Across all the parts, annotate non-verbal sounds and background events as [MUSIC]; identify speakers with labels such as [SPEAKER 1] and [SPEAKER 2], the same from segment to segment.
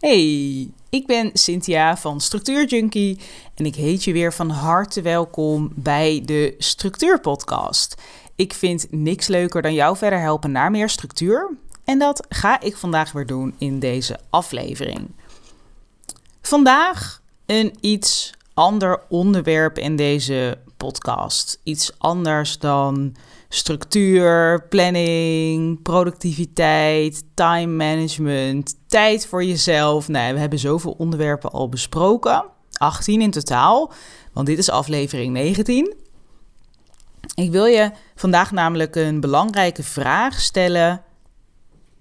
[SPEAKER 1] Hey, ik ben Cynthia van Structuur Junkie en ik heet je weer van harte welkom bij de Structuur Podcast. Ik vind niks leuker dan jou verder helpen naar meer structuur en dat ga ik vandaag weer doen in deze aflevering. Vandaag een iets ander onderwerp in deze podcast. Iets anders dan structuur, planning, productiviteit, time management, tijd voor jezelf. Nou, we hebben zoveel onderwerpen al besproken. 18 in totaal, want dit is aflevering 19. Ik wil je vandaag namelijk een belangrijke vraag stellen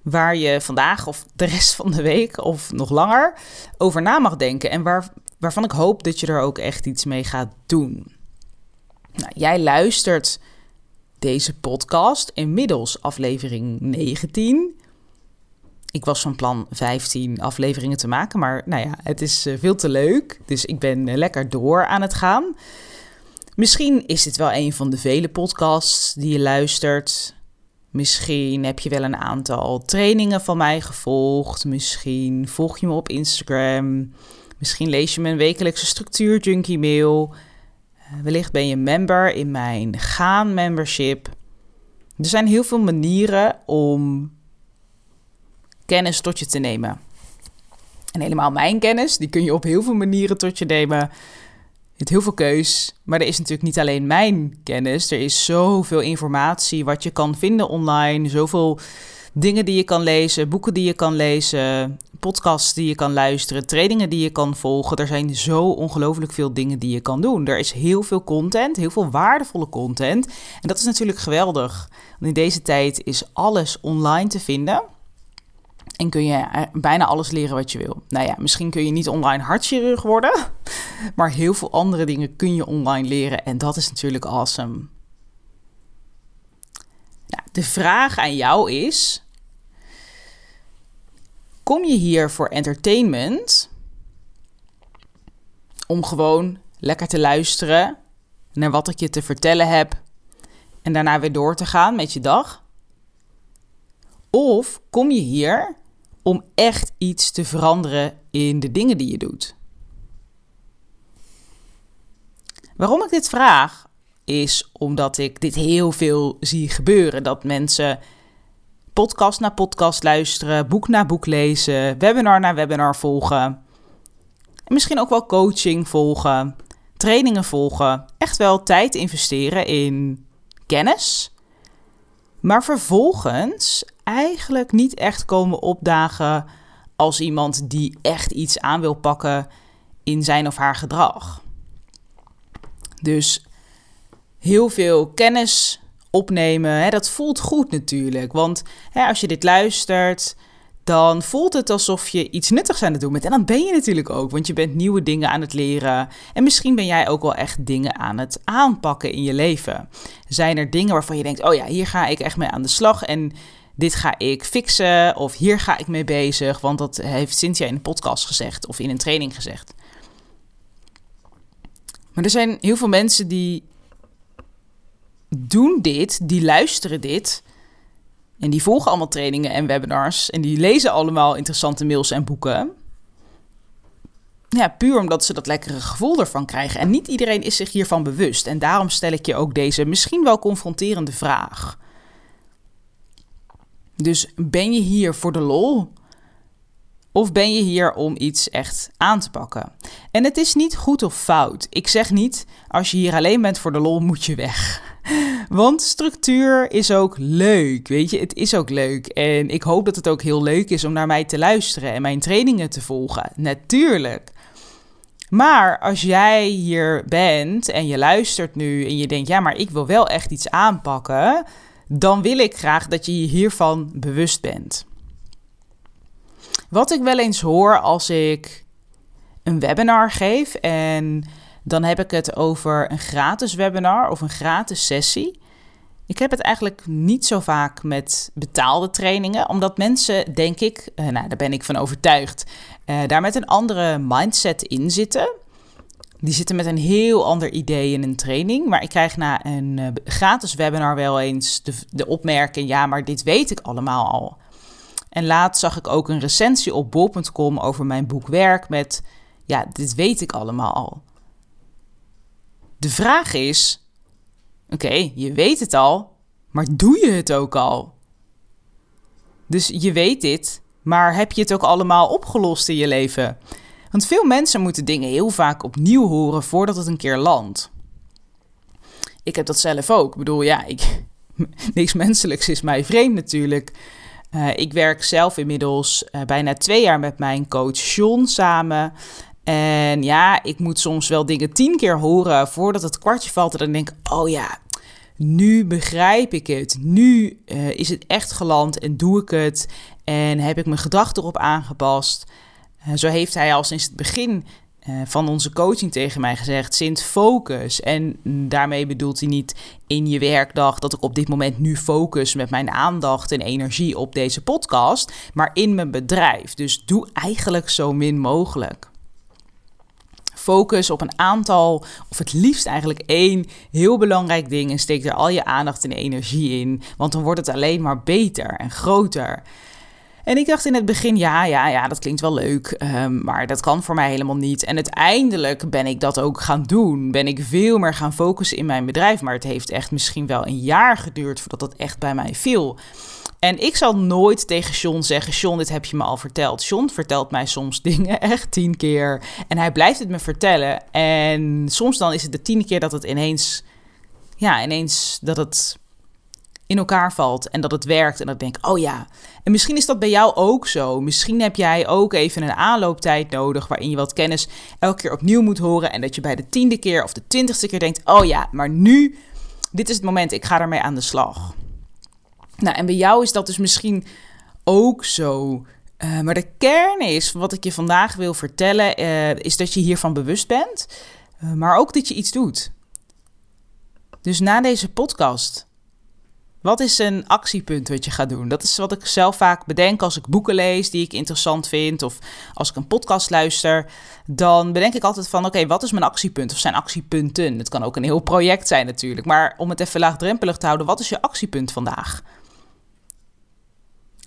[SPEAKER 1] waar je vandaag of de rest van de week of nog langer over na mag denken en waar, waarvan ik hoop dat je er ook echt iets mee gaat doen. Nou, jij luistert deze podcast, inmiddels aflevering 19. Ik was van plan 15 afleveringen te maken, maar nou ja, het is eh, veel te leuk. Dus ik ben eh, lekker door aan het gaan. Misschien is dit wel een van de vele podcasts die je luistert. Misschien heb je wel een aantal trainingen van mij gevolgd. Misschien volg je me op Instagram. Misschien lees je mijn wekelijkse structuur junkie mail. Eh, wellicht ben je member in mijn Gaan membership. Er zijn heel veel manieren om kennis tot je te nemen. En helemaal mijn kennis, die kun je op heel veel manieren tot je nemen. Je hebt heel veel keus, maar er is natuurlijk niet alleen mijn kennis. Er is zoveel informatie wat je kan vinden online. Zoveel dingen die je kan lezen, boeken die je kan lezen, podcasts die je kan luisteren, trainingen die je kan volgen. Er zijn zo ongelooflijk veel dingen die je kan doen. Er is heel veel content, heel veel waardevolle content. En dat is natuurlijk geweldig. Want in deze tijd is alles online te vinden. En kun je eh, bijna alles leren wat je wil. Nou ja, misschien kun je niet online hartchirurg worden. [LAUGHS] Maar heel veel andere dingen kun je online leren. En dat is natuurlijk awesome. Nou, de vraag aan jou is: Kom je hier voor entertainment? Om gewoon lekker te luisteren naar wat ik je te vertellen heb en daarna weer door te gaan met je dag? Of kom je hier om echt iets te veranderen in de dingen die je doet? Waarom ik dit vraag is omdat ik dit heel veel zie gebeuren. Dat mensen podcast na podcast luisteren, boek na boek lezen, webinar na webinar volgen. En misschien ook wel coaching volgen, trainingen volgen. Echt wel tijd investeren in kennis. Maar vervolgens eigenlijk niet echt komen opdagen als iemand die echt iets aan wil pakken in zijn of haar gedrag. Dus heel veel kennis opnemen. Hè, dat voelt goed natuurlijk. Want hè, als je dit luistert, dan voelt het alsof je iets nuttigs aan het doen bent. En dan ben je natuurlijk ook, want je bent nieuwe dingen aan het leren. En misschien ben jij ook wel echt dingen aan het aanpakken in je leven. Zijn er dingen waarvan je denkt: oh ja, hier ga ik echt mee aan de slag. En dit ga ik fixen. Of hier ga ik mee bezig. Want dat heeft Cynthia in een podcast gezegd of in een training gezegd. Maar er zijn heel veel mensen die doen dit, die luisteren dit. En die volgen allemaal trainingen en webinars. En die lezen allemaal interessante mails en boeken. Ja, puur omdat ze dat lekkere gevoel ervan krijgen. En niet iedereen is zich hiervan bewust. En daarom stel ik je ook deze misschien wel confronterende vraag. Dus ben je hier voor de lol? Of ben je hier om iets echt aan te pakken? En het is niet goed of fout. Ik zeg niet, als je hier alleen bent voor de lol, moet je weg. Want structuur is ook leuk, weet je, het is ook leuk. En ik hoop dat het ook heel leuk is om naar mij te luisteren en mijn trainingen te volgen. Natuurlijk. Maar als jij hier bent en je luistert nu en je denkt, ja, maar ik wil wel echt iets aanpakken, dan wil ik graag dat je je hiervan bewust bent. Wat ik wel eens hoor als ik een webinar geef en dan heb ik het over een gratis webinar of een gratis sessie. Ik heb het eigenlijk niet zo vaak met betaalde trainingen, omdat mensen, denk ik, eh, nou daar ben ik van overtuigd, uh, daar met een andere mindset in zitten. Die zitten met een heel ander idee in een training. Maar ik krijg na een uh, gratis webinar wel eens de, de opmerking: ja, maar dit weet ik allemaal al. En laatst zag ik ook een recensie op bol.com over mijn boek Werk met, ja, dit weet ik allemaal al. De vraag is, oké, je weet het al, maar doe je het ook al? Dus je weet dit, maar heb je het ook allemaal opgelost in je leven? Want veel mensen moeten dingen heel vaak opnieuw horen voordat het een keer landt. Ik heb dat zelf ook. Ik bedoel, ja, ik, [LAUGHS] niks menselijks is mij vreemd natuurlijk. Uh, ik werk zelf inmiddels uh, bijna twee jaar met mijn coach John samen. En ja, ik moet soms wel dingen tien keer horen voordat het kwartje valt. En dan denk ik, oh ja, nu begrijp ik het. Nu uh, is het echt geland en doe ik het. En heb ik mijn gedachten erop aangepast. zo heeft hij al sinds het begin uh, van onze coaching tegen mij gezegd: Sint, focus. En daarmee bedoelt hij niet in je werkdag dat ik op dit moment nu focus met mijn aandacht en energie op deze podcast, maar in mijn bedrijf. Dus doe eigenlijk zo min mogelijk. Focus op een aantal, of het liefst eigenlijk één heel belangrijk ding en steek er al je aandacht en energie in, want dan wordt het alleen maar beter en groter. En ik dacht in het begin, ja, ja, ja, dat klinkt wel leuk, ehm, maar dat kan voor mij helemaal niet. En uiteindelijk ben ik dat ook gaan doen. Ben ik veel meer gaan focussen in mijn bedrijf. Maar het heeft echt misschien wel een jaar geduurd voordat dat echt bij mij viel. En ik zal nooit tegen John zeggen: John, dit heb je me al verteld. John vertelt mij soms [LAUGHS] dingen echt tien keer. En hij blijft het me vertellen. En soms dan is het de tiende keer dat het ineens. Ja, ineens dat het in elkaar valt en dat het werkt. En dat denk ik, oh ja. En misschien is dat bij jou ook zo. Misschien heb jij ook even een aanlooptijd nodig waarin je wat kennis elke keer opnieuw moet horen. En dat je bij de tiende keer of de twintigste keer denkt, oh ja, maar nu, dit is het moment, ik ga ermee aan de slag. Nou, en bij jou is dat dus misschien ook zo. Uh, maar de kern is, wat ik je vandaag wil vertellen, uh, is dat je hiervan bewust bent. Uh, maar ook dat je iets doet. Dus na deze podcast wat is een actiepunt wat je gaat doen? Dat is wat ik zelf vaak bedenk als ik boeken lees die ik interessant vind of als ik een podcast luister. Dan bedenk ik altijd van oké, wat is mijn actiepunt of zijn actiepunten? Het kan ook een heel project zijn natuurlijk, maar om het even laagdrempelig te houden, wat is je actiepunt vandaag?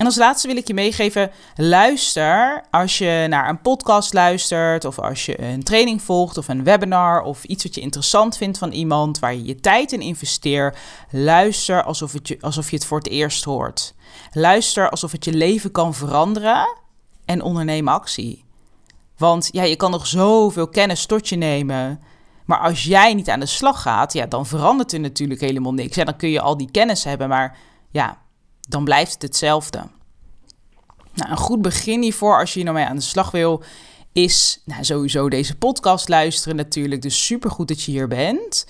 [SPEAKER 1] En als laatste wil ik je meegeven: luister als je naar een podcast luistert, of als je een training volgt, of een webinar, of iets wat je interessant vindt van iemand waar je je tijd in investeert. Luister alsof, het je, alsof je het voor het eerst hoort. Luister alsof het je leven kan veranderen en onderneem actie. Want ja, je kan nog zoveel kennis tot je nemen. Maar als jij niet aan de slag gaat, ja, dan verandert er natuurlijk helemaal niks. Ja, dan kun je al die kennis hebben, maar ja, dan blijft het hetzelfde. Nou, een goed begin hiervoor, als je hier nou mee aan de slag wil, is nou, sowieso deze podcast luisteren natuurlijk. Dus supergoed dat je hier bent.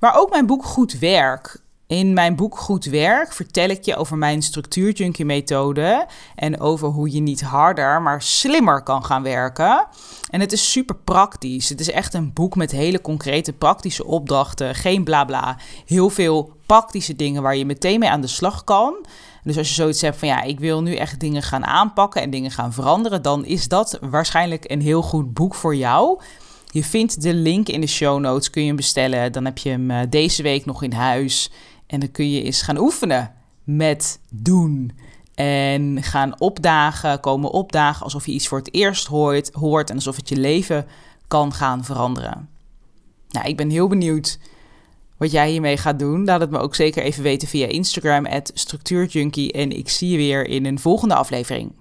[SPEAKER 1] Maar ook mijn boek Goed Werk. In mijn boek Goed Werk vertel ik je over mijn structuurjunkie methode en over hoe je niet harder, maar slimmer kan gaan werken. En het is super praktisch. Het is echt een boek met hele concrete praktische opdrachten, geen blabla. Bla. Heel veel praktische dingen waar je meteen mee aan de slag kan. Dus als je zoiets hebt van ja, ik wil nu echt dingen gaan aanpakken en dingen gaan veranderen, dan is dat waarschijnlijk een heel goed boek voor jou. Je vindt de link in de show notes, kun je hem bestellen. Dan heb je hem eh, deze week nog in huis. En dan kun je eens gaan oefenen met doen. En gaan opdagen, komen opdagen alsof je iets voor het eerst hoort, hoort en alsof het je leven kan gaan veranderen. Nou, ik ben heel benieuwd wat jij hiermee gaat doen. Laat het me ook zeker even weten via Instagram, structuurjunkie. En ik zie je weer in een volgende aflevering.